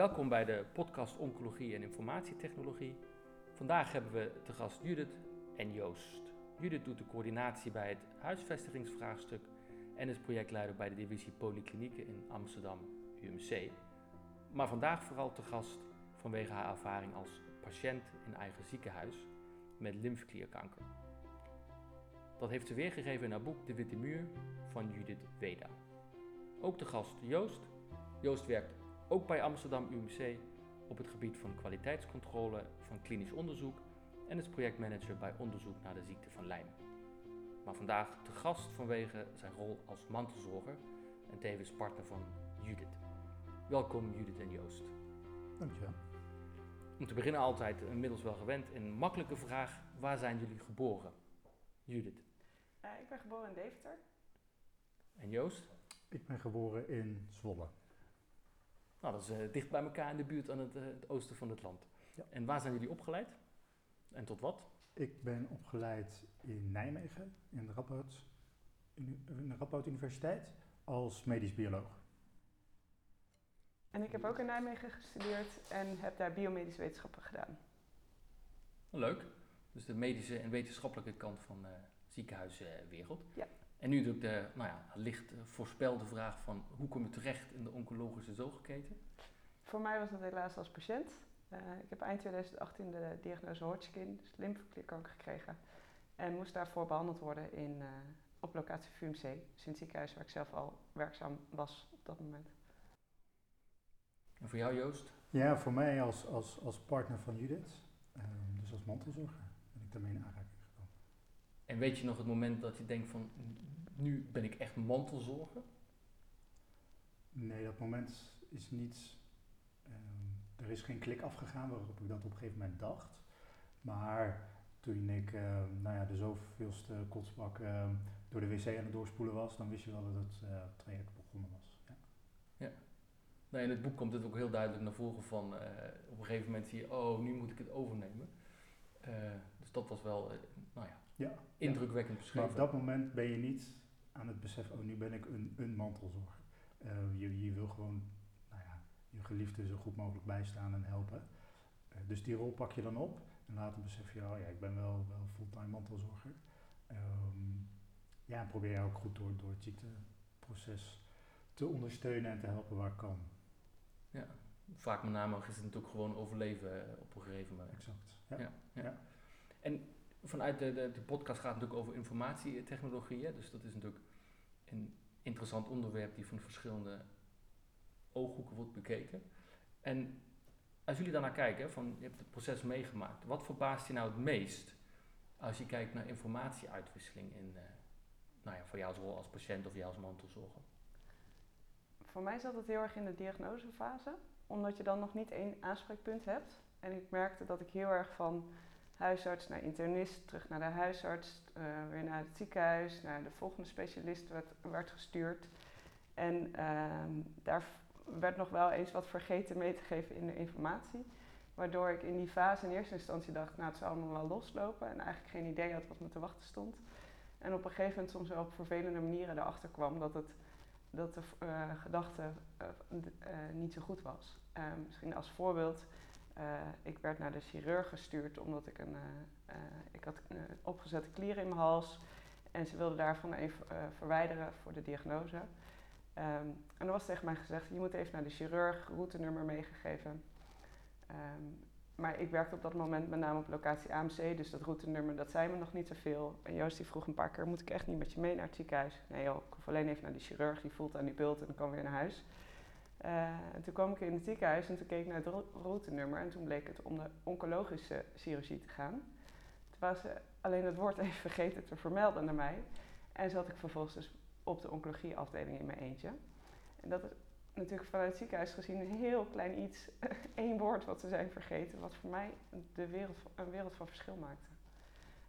Welkom bij de podcast Oncologie en Informatietechnologie. Vandaag hebben we te gast Judith en Joost. Judith doet de coördinatie bij het huisvestigingsvraagstuk en is projectleider bij de divisie Polyklinieken in Amsterdam UMC. Maar vandaag vooral te gast vanwege haar ervaring als patiënt in eigen ziekenhuis met lymfeklierkanker. Dat heeft ze weergegeven in haar boek De Witte Muur van Judith Weda. Ook de gast Joost. Joost werkt ook bij Amsterdam UMC op het gebied van kwaliteitscontrole van klinisch onderzoek en is projectmanager bij onderzoek naar de ziekte van Lyme. Maar vandaag te gast vanwege zijn rol als mantelzorger en tevens partner van Judith. Welkom Judith en Joost. Dankjewel. Om te beginnen altijd, inmiddels wel gewend, een makkelijke vraag. Waar zijn jullie geboren? Judith. Uh, ik ben geboren in Deventer. En Joost? Ik ben geboren in Zwolle. Nou, dat is uh, dicht bij elkaar in de buurt aan het, uh, het oosten van het land. Ja. En waar zijn jullie opgeleid? En tot wat? Ik ben opgeleid in Nijmegen, in de Radboud, in de Radboud Universiteit, als medisch bioloog. En ik heb ook in Nijmegen gestudeerd en heb daar biomedische wetenschappen gedaan. Leuk. Dus de medische en wetenschappelijke kant van de ziekenhuiswereld. Ja. En nu natuurlijk de nou ja, licht voorspelde vraag van hoe kom je terecht in de oncologische zorgketen? Voor mij was dat helaas als patiënt. Uh, ik heb eind 2018 de diagnose Hodgkin, dus lymfeklierkanker gekregen. En moest daarvoor behandeld worden in, uh, op locatie VUMC, dus in het ziekenhuis waar ik zelf al werkzaam was op dat moment. En voor jou Joost? Ja, voor mij als, als, als partner van Judith, uh, dus als mantelzorger, ben ik daarmee in aanraking gekomen. En weet je nog het moment dat je denkt van, nu ben ik echt mantelzorger? Nee, dat moment is niet er is geen klik afgegaan waarop ik dat op een gegeven moment dacht. Maar toen ik uh, nou ja, de zoveelste kotsbak uh, door de wc aan het doorspoelen was, dan wist je wel dat het uh, traject begonnen was. Ja. ja. In het boek komt het ook heel duidelijk naar voren van op een gegeven moment zie je, oh, nu moet ik het overnemen. dus dat was wel, nou ja, ja indrukwekkend beschreven. Maar op dat moment ben je niet aan het beseffen, oh, nu ben ik een, een mantelzorger. je, je wil gewoon je geliefde zo goed mogelijk bijstaan en helpen. Uh, dus die rol pak je dan op en later besef je, oh ja, ik ben wel, wel fulltime mantelzorger. Um, ja, en probeer je ook goed door, door het ziekteproces te ondersteunen en te helpen waar kan. Ja, vaak met name is het natuurlijk gewoon overleven op een gegeven moment. Exact, ja. ja, ja. ja. En vanuit de, de, de, podcast gaat natuurlijk over informatietechnologieën, dus dat is natuurlijk een interessant onderwerp die van verschillende ooghoeken wordt bekeken. En als jullie daarnaar kijken, van je hebt het proces meegemaakt, wat verbaast je nou het meest als je kijkt naar informatieuitwisseling in, uh, nou ja, voor jou als rol als patiënt of jou als mantelzorger? Voor mij zat het heel erg in de diagnosefase, omdat je dan nog niet één aanspreekpunt hebt. En ik merkte dat ik heel erg van huisarts naar internist, terug naar de huisarts, uh, weer naar het ziekenhuis, naar de volgende specialist werd, werd gestuurd. En uh, daar werd nog wel eens wat vergeten mee te geven in de informatie. Waardoor ik in die fase in eerste instantie dacht, nou het zou allemaal wel loslopen. En eigenlijk geen idee had wat me te wachten stond. En op een gegeven moment soms wel op vervelende manieren erachter kwam dat, het, dat de uh, gedachte uh, niet zo goed was. misschien als voorbeeld, ik werd naar de chirurg gestuurd omdat ik een, ik had opgezette klieren in mijn hals. En ze wilden daarvan even verwijderen voor de diagnose. Um, en er was tegen mij gezegd, je moet even naar de chirurg, routenummer meegegeven. Um, maar ik werkte op dat moment met name op locatie AMC, dus dat routenummer, dat zei me nog niet zoveel. En Joost die vroeg een paar keer, moet ik echt niet met je mee naar het ziekenhuis? Nee joh, ik hoef alleen even naar de chirurg, die voelt aan die bult en dan kan weer naar huis. Uh, en toen kwam ik in het ziekenhuis en toen keek ik naar het routenummer en toen bleek het om de oncologische chirurgie te gaan. Toen was ze alleen het woord even vergeten te vermelden naar mij. En zat ik vervolgens dus op de oncologieafdeling in mijn eentje. En dat is natuurlijk vanuit het ziekenhuis gezien een heel klein iets, één woord wat ze zijn vergeten, wat voor mij de wereld, een wereld van verschil maakte.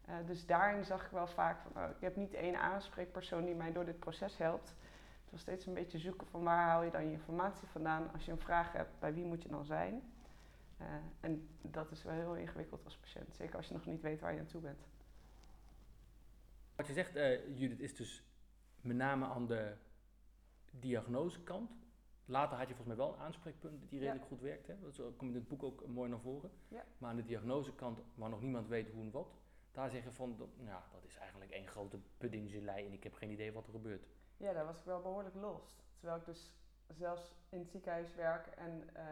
Uh, dus daarin zag ik wel vaak van, oh, ik heb niet één aanspreekpersoon die mij door dit proces helpt. Het was steeds een beetje zoeken van waar haal je dan je informatie vandaan. Als je een vraag hebt, bij wie moet je dan zijn? Uh, en dat is wel heel ingewikkeld als patiënt, zeker als je nog niet weet waar je aan toe bent. Wat je zegt, uh, Judith, is dus met name aan de diagnosekant. later had je volgens mij wel een aanspreekpunt die Ja. redelijk goed werkt. Hè? Dat komt in het boek ook mooi naar voren. Ja. Maar aan de diagnosekant, waar nog niemand weet hoe en wat, daar zeggen van, ja, dat is eigenlijk één grote puddinggelei en ik heb geen idee wat er gebeurt. Ja, daar was ik wel behoorlijk lost. Terwijl ik dus zelfs in het ziekenhuis werk en eh,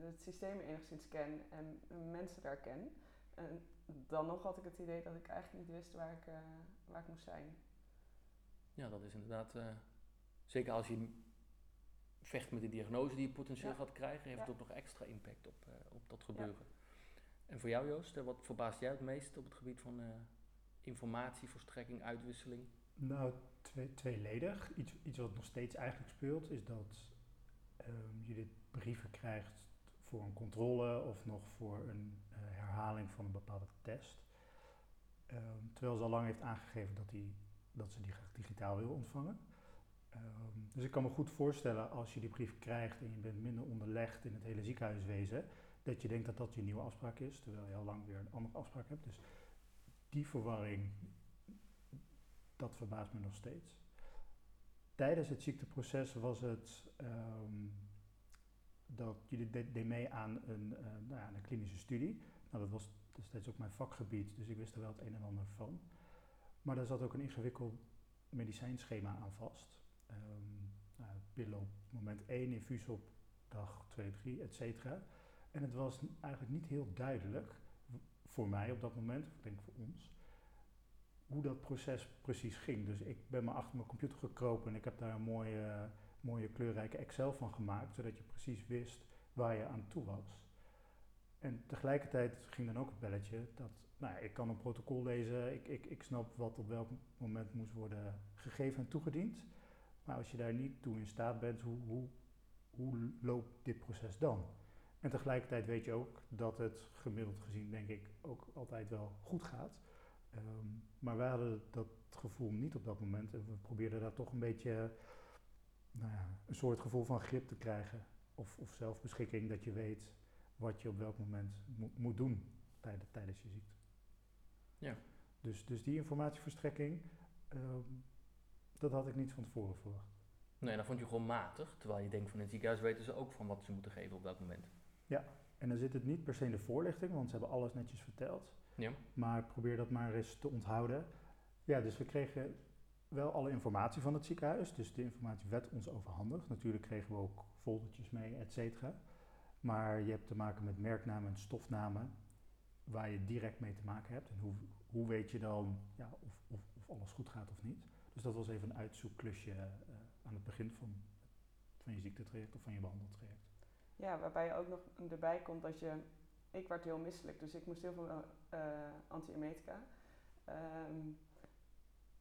het systeem enigszins ken en mensen daar ken. En dan nog had ik het idee dat ik eigenlijk niet wist waar ik, eh, waar ik moest zijn. Ja, dat is inderdaad, eh, zeker als je vecht met de diagnose die je potentieel Ja. gaat krijgen, heeft Ja. het ook nog extra impact op, eh, op dat gebeuren. En voor jou Joost, wat verbaast jij het meest op het gebied van eh, informatieverstrekking, uitwisseling? Nou, twee, tweeledig. Iets, iets wat nog steeds eigenlijk speelt, is dat ehm, je dit brieven krijgt voor een controle of nog voor een eh, herhaling van een bepaalde test. Ehm, terwijl ze al lang heeft aangegeven dat, dat ze die graag digitaal wil ontvangen. Ehm, dus ik kan me goed voorstellen als je die brief krijgt en je bent minder onderlegd in het hele ziekenhuiswezen, dat je denkt dat dat je nieuwe afspraak is, terwijl je al lang weer een andere afspraak hebt. Dus die verwarring, dat verbaast me nog steeds. Tijdens het ziekteproces was het ehm, dat jullie de- mee aan een, eh, nou ja, een klinische studie. Nou, dat was destijds ook mijn vakgebied, dus ik wist er wel het een en ander van. Maar daar zat ook een ingewikkeld medicijnschema aan vast. Ehm nou, pillen op moment 1, infuus op dag 2, 3, et cetera. En het was eigenlijk niet heel duidelijk voor mij op dat moment, of ik denk voor ons, hoe dat proces precies ging. Dus ik ben maar achter mijn computer gekropen en ik heb daar een mooie, mooie kleurrijke Excel van gemaakt, zodat je precies wist waar je aan toe was. En tegelijkertijd ging dan ook het belletje dat, nou ja, ik kan een protocol lezen, ik, ik, ik snap wat op welk moment moest worden gegeven en toegediend. Maar als je daar niet toe in staat bent, hoe, hoe, hoe loopt dit proces dan? En tegelijkertijd weet je ook dat het gemiddeld gezien, denk ik, ook altijd wel goed gaat. Ehm, maar wij hadden dat gevoel niet op dat moment. En we probeerden daar toch een beetje nou ja, een soort gevoel van grip te krijgen. Of, of zelfbeschikking, dat je weet wat je op welk moment mo- moet doen tijdens, tijdens je ziekte. Ja. Dus, dus die informatieverstrekking, ehm, dat had ik niet van tevoren verwacht. Nee, dan vond je gewoon matig, terwijl je denkt van in het ziekenhuis weten ze ook van wat ze moeten geven op welk moment. En dan zit het niet per se in de voorlichting, want ze hebben alles netjes verteld. Ja. Maar probeer dat maar eens te onthouden. Ja, dus we kregen wel alle informatie van het ziekenhuis. Dus de informatie werd ons overhandigd. Natuurlijk kregen we ook foldertjes mee, et cetera. Maar je hebt te maken met merknamen en stofnamen waar je direct mee te maken hebt. En hoe, hoe weet je dan ja, of, of, of alles goed gaat of niet. Dus dat was even een uitzoekklusje eh, aan het begin van, van je ziektetraject of van je behandeltraject. Ja, waarbij je ook nog erbij komt dat je... Ik werd heel misselijk, dus ik moest heel veel eh antiemetica. Ehm,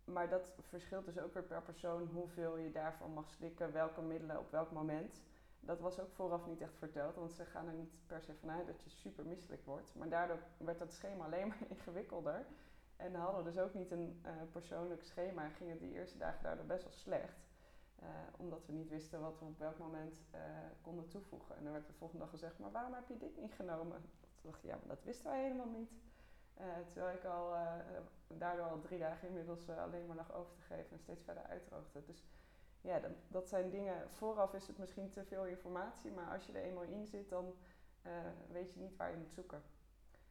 maar dat verschilt dus ook weer per persoon hoeveel je daarvan mag slikken, welke middelen op welk moment. Dat was ook vooraf niet echt verteld, want ze gaan er niet per se vanuit dat je super misselijk wordt. Maar daardoor werd dat schema alleen maar ingewikkelder. En hadden dus ook niet een eh, persoonlijk schema ging het die eerste dagen daardoor best wel slecht. Eh, omdat we niet wisten wat we op welk moment eh, konden toevoegen. En dan werd de volgende dag gezegd, maar waarom heb je dit niet genomen? Toen dacht ik, ja, maar dat wisten wij helemaal niet. Eh, terwijl ik al daardoor al drie dagen inmiddels alleen maar lag over te geven en steeds verder uitdroogde. Dus ja, dat, zijn dingen. Vooraf is het misschien te veel informatie, maar als je er eenmaal in zit, dan weet je niet waar je moet zoeken.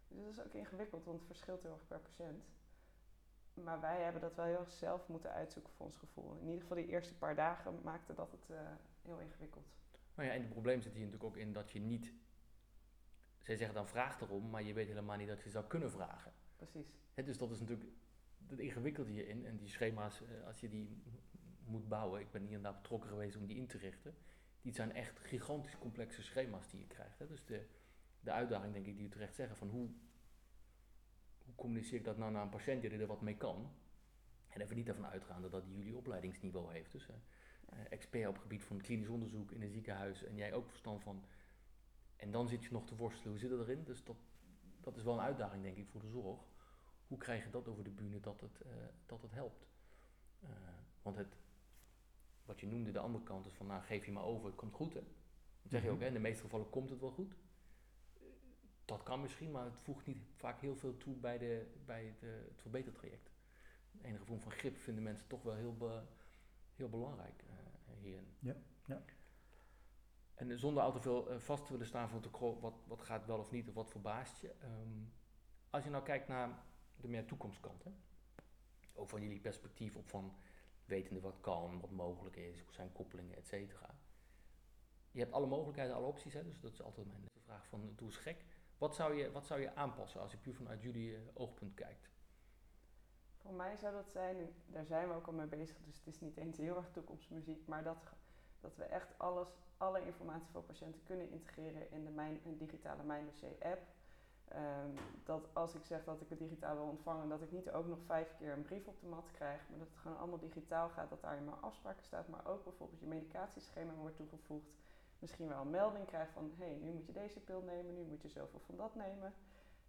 Dus dat is ook ingewikkeld, want het verschilt heel erg per patiënt. Maar wij hebben dat wel heel erg zelf moeten uitzoeken voor ons gevoel. In ieder geval die eerste paar dagen maakte dat het eh, heel ingewikkeld. Nou ja, en het probleem zit hier natuurlijk ook in dat je niet. Zij zeggen dan vraag erom, maar je weet helemaal niet dat je zou kunnen vragen. Precies. Hè, dus dat is natuurlijk. Dat ingewikkelde hierin. En die schema's, eh, als je die moet bouwen. Ik ben hier inderdaad betrokken geweest om die in te richten. Die zijn echt gigantisch complexe schema's die je krijgt. Dus de, de uitdaging, denk ik, die u terecht zeggen: van hoe, hoe communiceer ik dat nou naar een patiënt die er wat mee kan? En even niet ervan uitgaande dat die jullie opleidingsniveau heeft. Dus eh, expert op het gebied van klinisch onderzoek in een ziekenhuis en jij ook verstand van. En dan zit je nog te worstelen, hoe zit het erin? Dus dat, dat is wel een uitdaging, denk ik, voor de zorg. Hoe krijg je dat over de bühne dat het, eh, dat het helpt? Eh, want het, wat je noemde, de andere kant is van, nou geef je maar over, het komt goed hè. Dat zeg je ook, Mhm. hè? in de meeste gevallen komt het wel goed. Dat kan misschien, maar het voegt niet vaak heel veel toe bij, de, bij de, het verbetertraject. Enige vorm van grip vinden mensen toch wel heel, be- heel belangrijk eh, hierin. En zonder al te veel eh, vast te willen staan van de, wat, wat gaat wel of niet of wat verbaast je. Ehm, als je nou kijkt naar de meer toekomstkant, hè? ook van jullie perspectief op van wetende wat kan, wat mogelijk is, hoe zijn koppelingen, et cetera. Je hebt alle mogelijkheden, alle opties, hè? dus dat is altijd mijn vraag van doe eens gek. Wat zou je, wat zou je aanpassen als je puur vanuit jullie uh, oogpunt kijkt? Voor mij zou dat zijn, daar zijn we ook al mee bezig, dus het is niet eens heel erg toekomstmuziek, maar dat, dat we echt alles, alle informatie voor patiënten kunnen integreren in de mijn, een digitale MijnDossier app. Um, dat als ik zeg dat ik het digitaal wil ontvangen, dat ik niet ook nog vijf keer een brief op de mat krijg, maar dat het gewoon allemaal digitaal gaat, dat daar in mijn afspraken staat, maar ook bijvoorbeeld je medicatieschema wordt toegevoegd. Misschien wel een melding krijgt van, hé, hey, nu moet je deze pil nemen, nu moet je zoveel van dat nemen.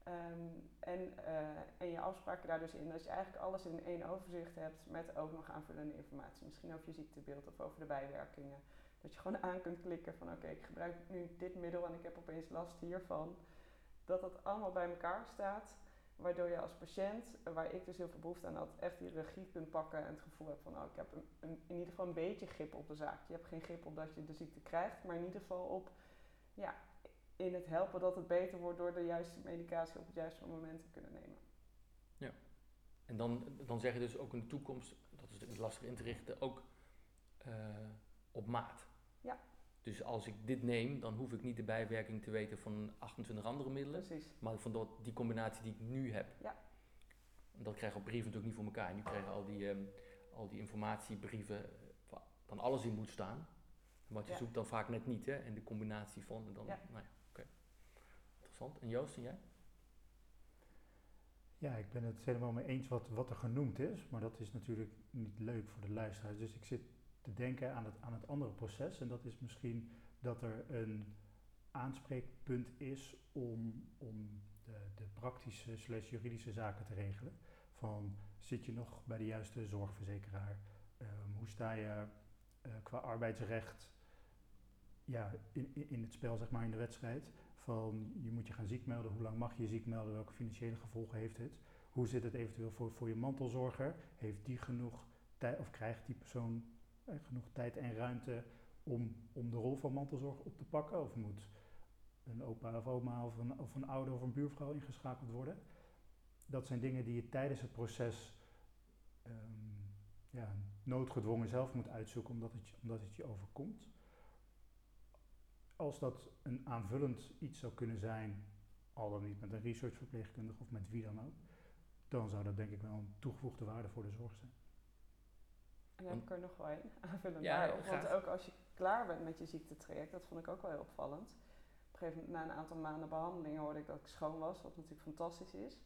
Um, en, uh, en je afspraken daar dus in, dat je eigenlijk alles in één overzicht hebt met ook nog aanvullende informatie. Misschien over je ziektebeeld of over de bijwerkingen. Dat je gewoon aan kunt klikken van oké, ik gebruik nu dit middel en ik heb opeens last hiervan. Dat dat allemaal bij elkaar staat, waardoor je als patiënt, waar ik dus heel veel behoefte aan had, echt die regie kunt pakken en het gevoel hebt van oh, ik heb een, een, in ieder geval een beetje grip op de zaak. Je hebt geen grip op dat je de ziekte krijgt, maar in ieder geval op ja, in het helpen dat het beter wordt door de juiste medicatie op het juiste moment te kunnen nemen. Ja, en dan, dan zeg je dus ook in de toekomst, dat is natuurlijk lastig in te richten, ook uh, op maat. Ja. Dus als ik dit neem, dan hoef ik niet de bijwerking te weten van 28 andere middelen, Precies. maar van dat, die combinatie die ik nu heb. Ja. En dat krijgen op brieven natuurlijk niet voor elkaar. Nu krijgen al die, um, al die informatiebrieven waar dan alles in moet staan. Wat je Ja. zoekt dan vaak net niet, hè? En de combinatie van, en dan, Ja. nou ja, oké. Interessant. En Joost, en jij? Ja, ik ben het helemaal mee eens wat, wat er genoemd is, maar dat is natuurlijk niet leuk voor de luisteraars. Dus ik zit te denken aan het, aan het andere proces en dat is misschien dat er een aanspreekpunt is om, om de, de praktische slash juridische zaken te regelen. Van zit je nog bij de juiste zorgverzekeraar? Ehm, hoe sta je eh, qua arbeidsrecht ja, in, in het spel, zeg maar, in de wedstrijd? Van je moet je gaan ziek melden, hoe lang mag je je ziek melden, welke financiële gevolgen heeft het? Hoe zit het eventueel voor, voor je mantelzorger? Heeft die genoeg tijd of krijgt die persoon genoeg tijd en ruimte om, om de rol van mantelzorg op te pakken? Of moet een opa of oma of een, of een ouder of een buurvrouw ingeschakeld worden? Dat zijn dingen die je tijdens het proces ehm, ja, noodgedwongen zelf moet uitzoeken omdat het, omdat het je overkomt. Als dat een aanvullend iets zou kunnen zijn, al dan niet met een researchverpleegkundige of met wie dan ook, dan zou dat denk ik wel een toegevoegde waarde voor de zorg zijn. En dan heb ik er nog wel een aanvullend Ja, daarop. Want ook als je klaar bent met je ziektetraject, dat vond ik ook wel heel opvallend. Op een gegeven moment, na een aantal maanden behandeling, hoorde ik dat ik schoon was, wat natuurlijk fantastisch is.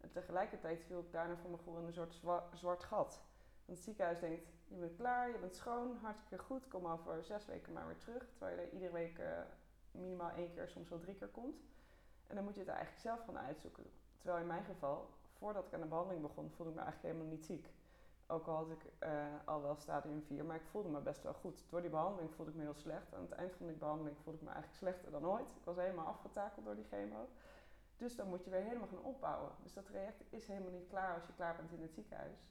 En tegelijkertijd viel ik daarna voor mijn gevoel in een soort zwa- zwart gat. Want het ziekenhuis denkt, je bent klaar, je bent schoon, hartstikke goed, kom over zes weken maar weer terug. Terwijl je er iedere week eh, minimaal één keer, soms wel drie keer komt. En dan moet je het eigenlijk zelf gaan uitzoeken. Terwijl in mijn geval, voordat ik aan de behandeling begon, voelde ik me eigenlijk helemaal niet ziek. Ook al had ik eh, al wel stadium 4, maar ik voelde me best wel goed. Door die behandeling voelde ik me heel slecht. Aan het eind van die behandeling voelde ik me eigenlijk slechter dan ooit. Ik was helemaal afgetakeld door die chemo. Dus dan moet je weer helemaal gaan opbouwen. Dus dat traject is helemaal niet klaar als je klaar bent in het ziekenhuis.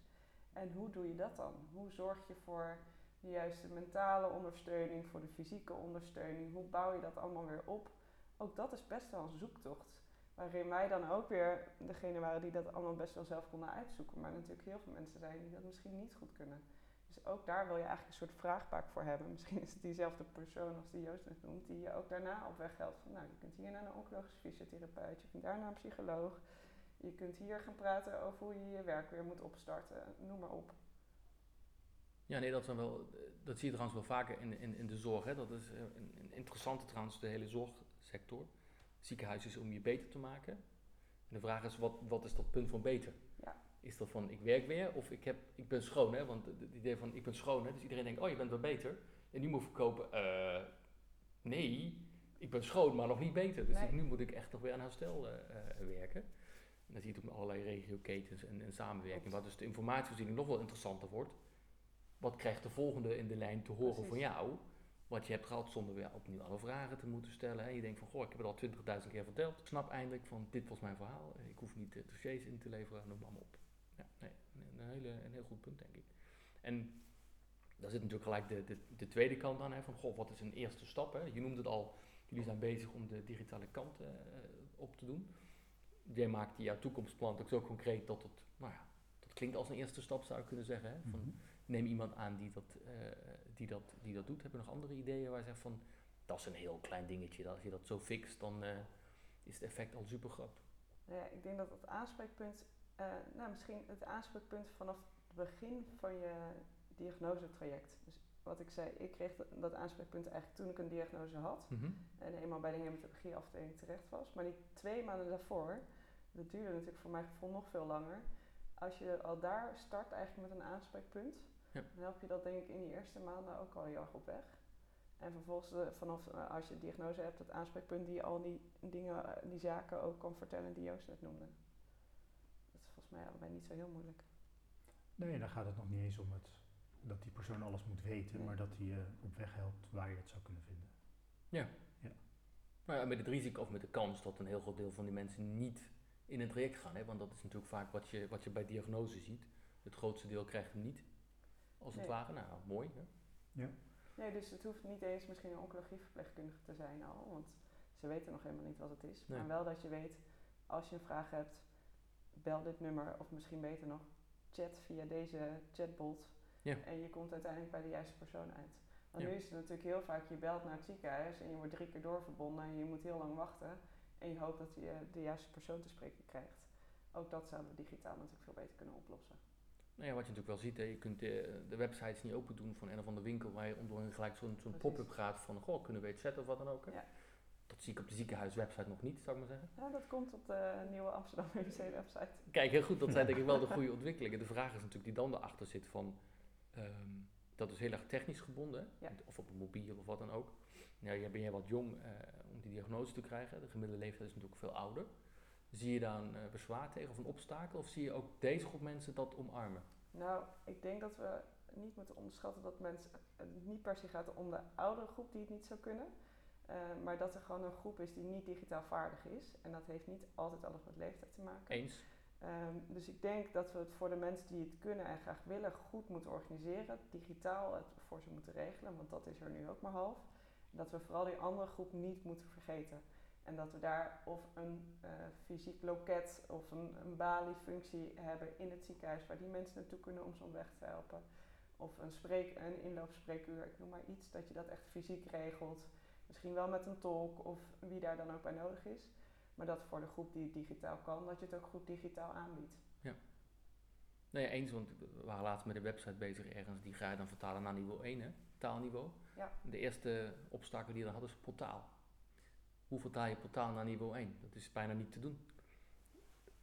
En hoe doe je dat dan? Hoe zorg je voor de juiste mentale ondersteuning, voor de fysieke ondersteuning? Hoe bouw je dat allemaal weer op? Ook dat is best wel een zoektocht. Waarin wij dan ook weer degene waren die dat allemaal best wel zelf konden uitzoeken. Maar natuurlijk heel veel mensen zijn die dat misschien niet goed kunnen. Dus ook daar wil je eigenlijk een soort vraagbaak voor hebben. Misschien is het diezelfde persoon als die Joost net noemt, die je ook daarna op weg helpt. Van, nou, je kunt hier naar een oncologisch fysiotherapeut, je kunt daar naar een psycholoog. Je kunt hier gaan praten over hoe je je werk weer moet opstarten. Noem maar op. Ja, nee, dat, wel, dat zie je trouwens wel vaker in, in, in de zorg. Hè. Dat is eh, een, een interessante trouwens, de hele zorgsector. Ziekenhuis is om je beter te maken. En de vraag is, wat, wat is dat punt van beter? Ja. Is dat van, ik werk weer of ik, heb, ik ben schoon? Hè? Want het idee van, ik ben schoon, hè? dus iedereen denkt, oh, je bent wel beter. En nu moet ik verkopen, eh, nee, ik ben schoon, maar nog niet beter. Dus Nee. nu moet ik echt nog weer aan herstel eh, werken. En dan zie je het ook met allerlei regioketens en, en samenwerking. Wat dus de informatievoorziening nog wel interessanter wordt. Wat krijgt de volgende in de lijn te horen van jou? Wat je hebt gehad zonder weer opnieuw alle vragen te moeten stellen. En je denkt van, goh, ik heb het al 20.000 keer verteld. Ik snap eindelijk van, dit was mijn verhaal. Ik hoef niet de dossiers in te leveren, noem maar op. Ja, nee, een, hele, een heel goed punt, denk ik. En Daar zit natuurlijk gelijk de, de, de tweede kant aan, hè, van goh, wat is een eerste stap? Hè? Je noemde het al, jullie zijn bezig om de digitale kant eh, op te doen. Jij maakt jouw toekomstplan ook zo concreet dat het, nou ja, dat klinkt als een eerste stap zou je kunnen zeggen. Hè? Van, Mhm. Neem iemand aan die dat, eh, die, dat, die dat doet. Hebben we nog andere ideeën waar je zegt van, dat is een heel klein dingetje. Dat als je dat zo fixt, dan eh, is het effect al super groot. Ja, ik denk dat het aanspreekpunt, eh, nou misschien het aanspreekpunt vanaf het begin van je diagnosetraject. Dus wat ik zei, ik kreeg dat, aanspreekpunt eigenlijk toen ik een diagnose had en eenmaal bij de hematologieafdeling terecht was. Maar die twee maanden daarvoor, dat duurde natuurlijk voor mijn gevoel nog veel langer. Als je al daar start eigenlijk met een aanspreekpunt, Ja. dan help je dat denk ik in die eerste maanden ook al heel erg op weg. En vervolgens eh, vanaf eh, als je diagnose hebt, het aanspreekpunt die je al die dingen, eh, die zaken ook kan vertellen die Joost net noemde. Dat is volgens mij allebei niet zo heel moeilijk. Nee, dan gaat het nog niet eens om het, dat die persoon alles moet weten, Nee. maar dat hij je op weg helpt waar je het zou kunnen vinden. Nou ja, met het risico of met de kans dat een heel groot deel van die mensen niet in een traject gaan. Hè? Want dat is natuurlijk vaak wat je, wat je bij diagnose ziet. Het grootste deel krijgt hem niet, als het Nee. ware. Nou, mooi. Hè? Nee, dus het hoeft niet eens misschien een oncologieverpleegkundige te zijn al, want ze weten nog helemaal niet wat het is. Nee. Maar wel dat je weet, als je een vraag hebt, bel dit nummer of misschien beter nog, chat via deze chatbot Ja. en je komt uiteindelijk bij de juiste persoon uit. Want Ja. nu is het natuurlijk heel vaak, je belt naar het ziekenhuis en je wordt drie keer doorverbonden en je moet heel lang wachten en je hoopt dat je de juiste persoon te spreken krijgt. Ook dat zouden we digitaal natuurlijk veel beter kunnen oplossen. Nou ja, wat je natuurlijk wel ziet, hè, je kunt eh, de websites niet open doen van een of andere winkel waar je onder gelijk zo'n pop-up gaat van, goh, kunnen we het chatten of wat dan ook. Hè? Ja. Dat zie ik op de ziekenhuiswebsite nog niet, zou ik maar zeggen. Ja, dat komt op de nieuwe Amsterdam UMC website. Kijk, heel goed, dat zijn denk ik wel de goede ontwikkelingen. De vraag is natuurlijk die dan erachter zit van, ehm, dat is heel erg technisch gebonden? Ja. of op een mobiel of wat dan ook. Nou, ben jij wat jong eh, om die diagnose te krijgen, de gemiddelde leeftijd is natuurlijk veel ouder. Zie je daar een eh, bezwaar tegen of een obstakel, of zie je ook deze groep mensen dat omarmen? Nou, ik denk dat we niet moeten onderschatten dat mensen, het niet per se gaat om de oudere groep die het niet zou kunnen, eh, maar dat er gewoon een groep is die niet digitaal vaardig is. En dat heeft niet altijd alles met leeftijd te maken. Eens? Ehm, dus ik denk dat we het voor de mensen die het kunnen en graag willen goed moeten organiseren, digitaal het voor ze moeten regelen, want dat is er nu ook maar half. Dat we vooral die andere groep niet moeten vergeten. En dat we daar of een eh, fysiek loket of een, een balie-functie hebben in het ziekenhuis waar die mensen naartoe kunnen om ze op weg te helpen. Of een, spreek, een inloopspreekuur, ik noem maar iets, dat je dat echt fysiek regelt. Misschien wel met een tolk of wie daar dan ook bij nodig is. Maar dat voor de groep die het digitaal kan, dat je het ook goed digitaal aanbiedt. Nee, eens, want we waren laatst met een website bezig ergens, die ga je dan vertalen naar niveau 1, hè? taalniveau. Ja. De eerste obstakel die je dan had is portaal. Hoe vertaal je portaal naar niveau 1? Dat is bijna niet te doen.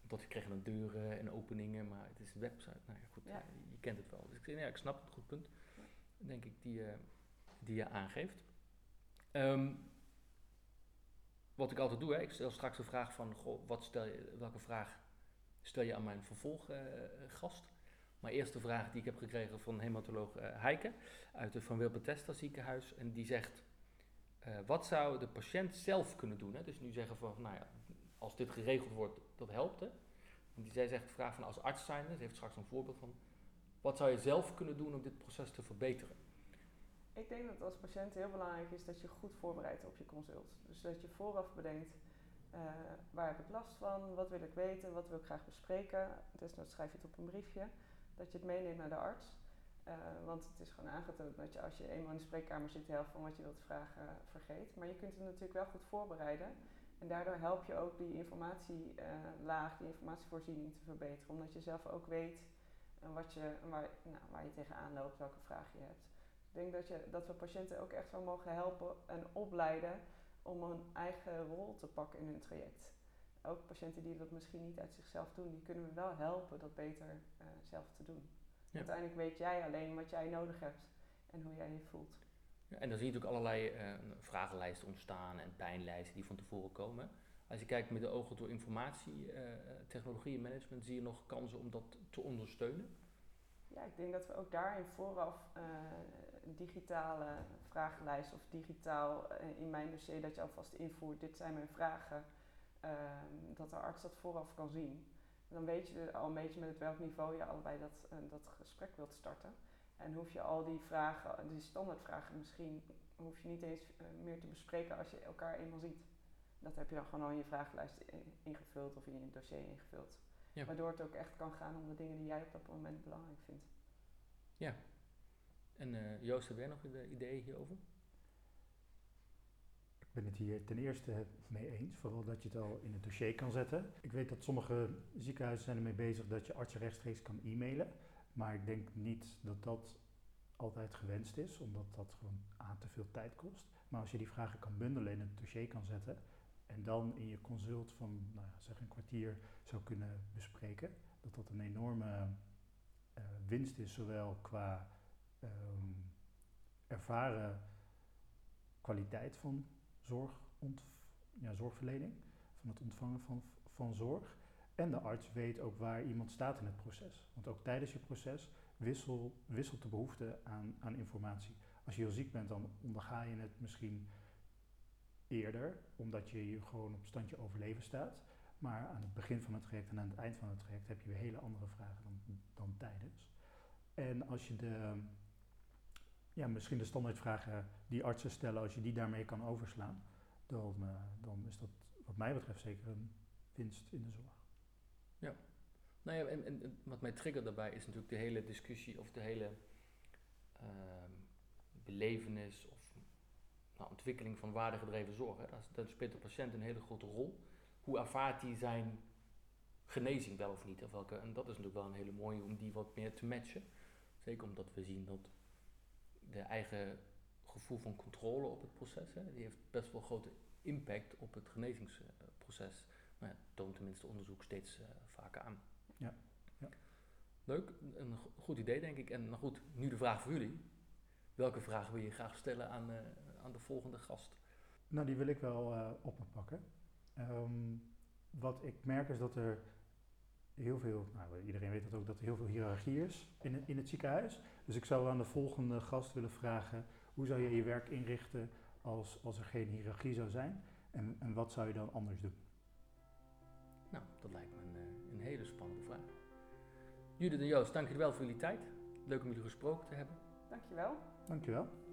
Want je krijgt dan deuren en openingen, maar het is een website. Nou ja, goed, Ja. eh, je kent het wel. Dus ik, ja, ik snap het, goed punt. Denk ik, die, eh, die je aangeeft. Ehm, wat ik altijd doe, hè, ik stel straks de vraag van, goh, wat stel je, welke vraag stel je aan mijn vervolggast? maar eerst de vraag die ik heb gekregen van hematoloog eh, Heike uit het Van Wilbert Testa ziekenhuis. En die zegt, eh, wat zou de patiënt zelf kunnen doen? Hè? Dus nu zeggen van, nou ja, als dit geregeld wordt, dat helpt. Hè? Die, zij zegt de vraag van als arts zijnde, ze heeft straks een voorbeeld van, wat zou je zelf kunnen doen om dit proces te verbeteren? Ik denk dat als patiënt heel belangrijk is dat je goed voorbereidt op je consult. Dus dat je vooraf bedenkt, eh, waar heb ik last van, wat wil ik weten, wat wil ik graag bespreken. Desnoods schrijf je het op een briefje, dat je het meeneemt naar de arts. Eh, want het is gewoon aangetoond dat je als je eenmaal in de spreekkamer zit, de helft van wat je wilt vragen eh, vergeet. Maar je kunt het natuurlijk wel goed voorbereiden. En daardoor help je ook die informatielaag, die informatievoorziening te verbeteren. Omdat je zelf ook weet eh, wat je, waar, nou, waar je tegenaan loopt, welke vraag je hebt. Ik denk dat, je, dat we patiënten ook echt wel mogen helpen en opleiden om een eigen rol te pakken in hun traject. Ook patiënten die dat misschien niet uit zichzelf doen, die kunnen we wel helpen dat beter zelf te doen. Uiteindelijk weet jij alleen wat jij nodig hebt en hoe jij je voelt. Ja, en dan zie je natuurlijk allerlei eh, vragenlijsten ontstaan en pijnlijsten die van tevoren komen. Als je kijkt met de ogen door informatie, eh, technologie en management, zie je nog kansen om dat te ondersteunen? Ja, ik denk dat we ook daarin vooraf een digitale vragenlijst of digitaal in mijn dossier dat je alvast invoert, dit zijn mijn vragen, ehm, dat de arts dat vooraf kan zien. Dan weet je al een beetje met welk niveau je allebei dat, eh, dat gesprek wilt starten. En hoef je al die vragen, die standaardvragen misschien, hoef je niet eens eh, meer te bespreken als je elkaar eenmaal ziet. Dat heb je dan gewoon al in je vragenlijst ingevuld of in je dossier ingevuld. Ja. Waardoor het ook echt kan gaan om de dingen die jij op dat moment belangrijk vindt. En eh, Joost, heb jij nog ide- ideeën hierover? Ben het hier ten eerste mee eens, vooral dat je het al in het dossier kan zetten. Ik weet dat sommige ziekenhuizen zijn ermee bezig dat je artsen rechtstreeks kan e-mailen. Maar ik denk niet dat dat altijd gewenst is, omdat dat gewoon aan te veel tijd kost. Maar als je die vragen kan bundelen in het dossier kan zetten en dan in je consult van nou ja, zeg een kwartier zou kunnen bespreken, dat dat een enorme eh, winst is, zowel qua ehm, ervaren kwaliteit van zorg, ja, zorgverlening, van het ontvangen van, van zorg. En de arts weet ook waar iemand staat in het proces. Want ook tijdens je proces wissel, wisselt de behoefte aan, aan informatie. Als je heel ziek bent, dan onderga je het misschien eerder, omdat je je gewoon op standje overleven staat. Maar aan het begin van het traject en aan het eind van het traject heb je weer hele andere vragen dan, dan tijdens. En als je de, ja, misschien de standaardvragen die artsen stellen, als je die daarmee kan overslaan, dan, eh, dan is dat wat mij betreft zeker een winst in de zorg. Nou ja, en, wat mij triggert daarbij is natuurlijk de hele discussie of de hele ehm, belevenis of nou, ontwikkeling van waardegedreven zorg. Hè. Daar speelt de patiënt een hele grote rol. Hoe ervaart hij zijn genezing wel of niet? Of welke, en dat is natuurlijk wel een hele mooie om die wat meer te matchen. Zeker omdat we zien dat de eigen gevoel van controle op het proces, hè, die heeft best wel grote impact op het genezingsproces. Nou ja, toont tenminste onderzoek steeds eh, vaker aan. Ja, ja. Leuk, een go- goed idee denk ik. En nou goed, nu de vraag voor jullie. Welke vraag wil je graag stellen aan, eh, aan de volgende gast? Nou, die wil ik wel eh, op me pakken. Ehm, wat ik merk is dat er heel veel, nou, iedereen weet dat ook, dat er heel veel hiërarchie is in het, in het ziekenhuis. Dus ik zou aan de volgende gast willen vragen, hoe zou je je werk inrichten als, als er geen hiërarchie zou zijn? En, en wat zou je dan anders doen? Nou, dat lijkt me een, eh, een hele spannende vraag. Judith en Joost, dank jullie wel voor jullie tijd. Leuk om jullie gesproken te hebben. Dankjewel. Dankjewel.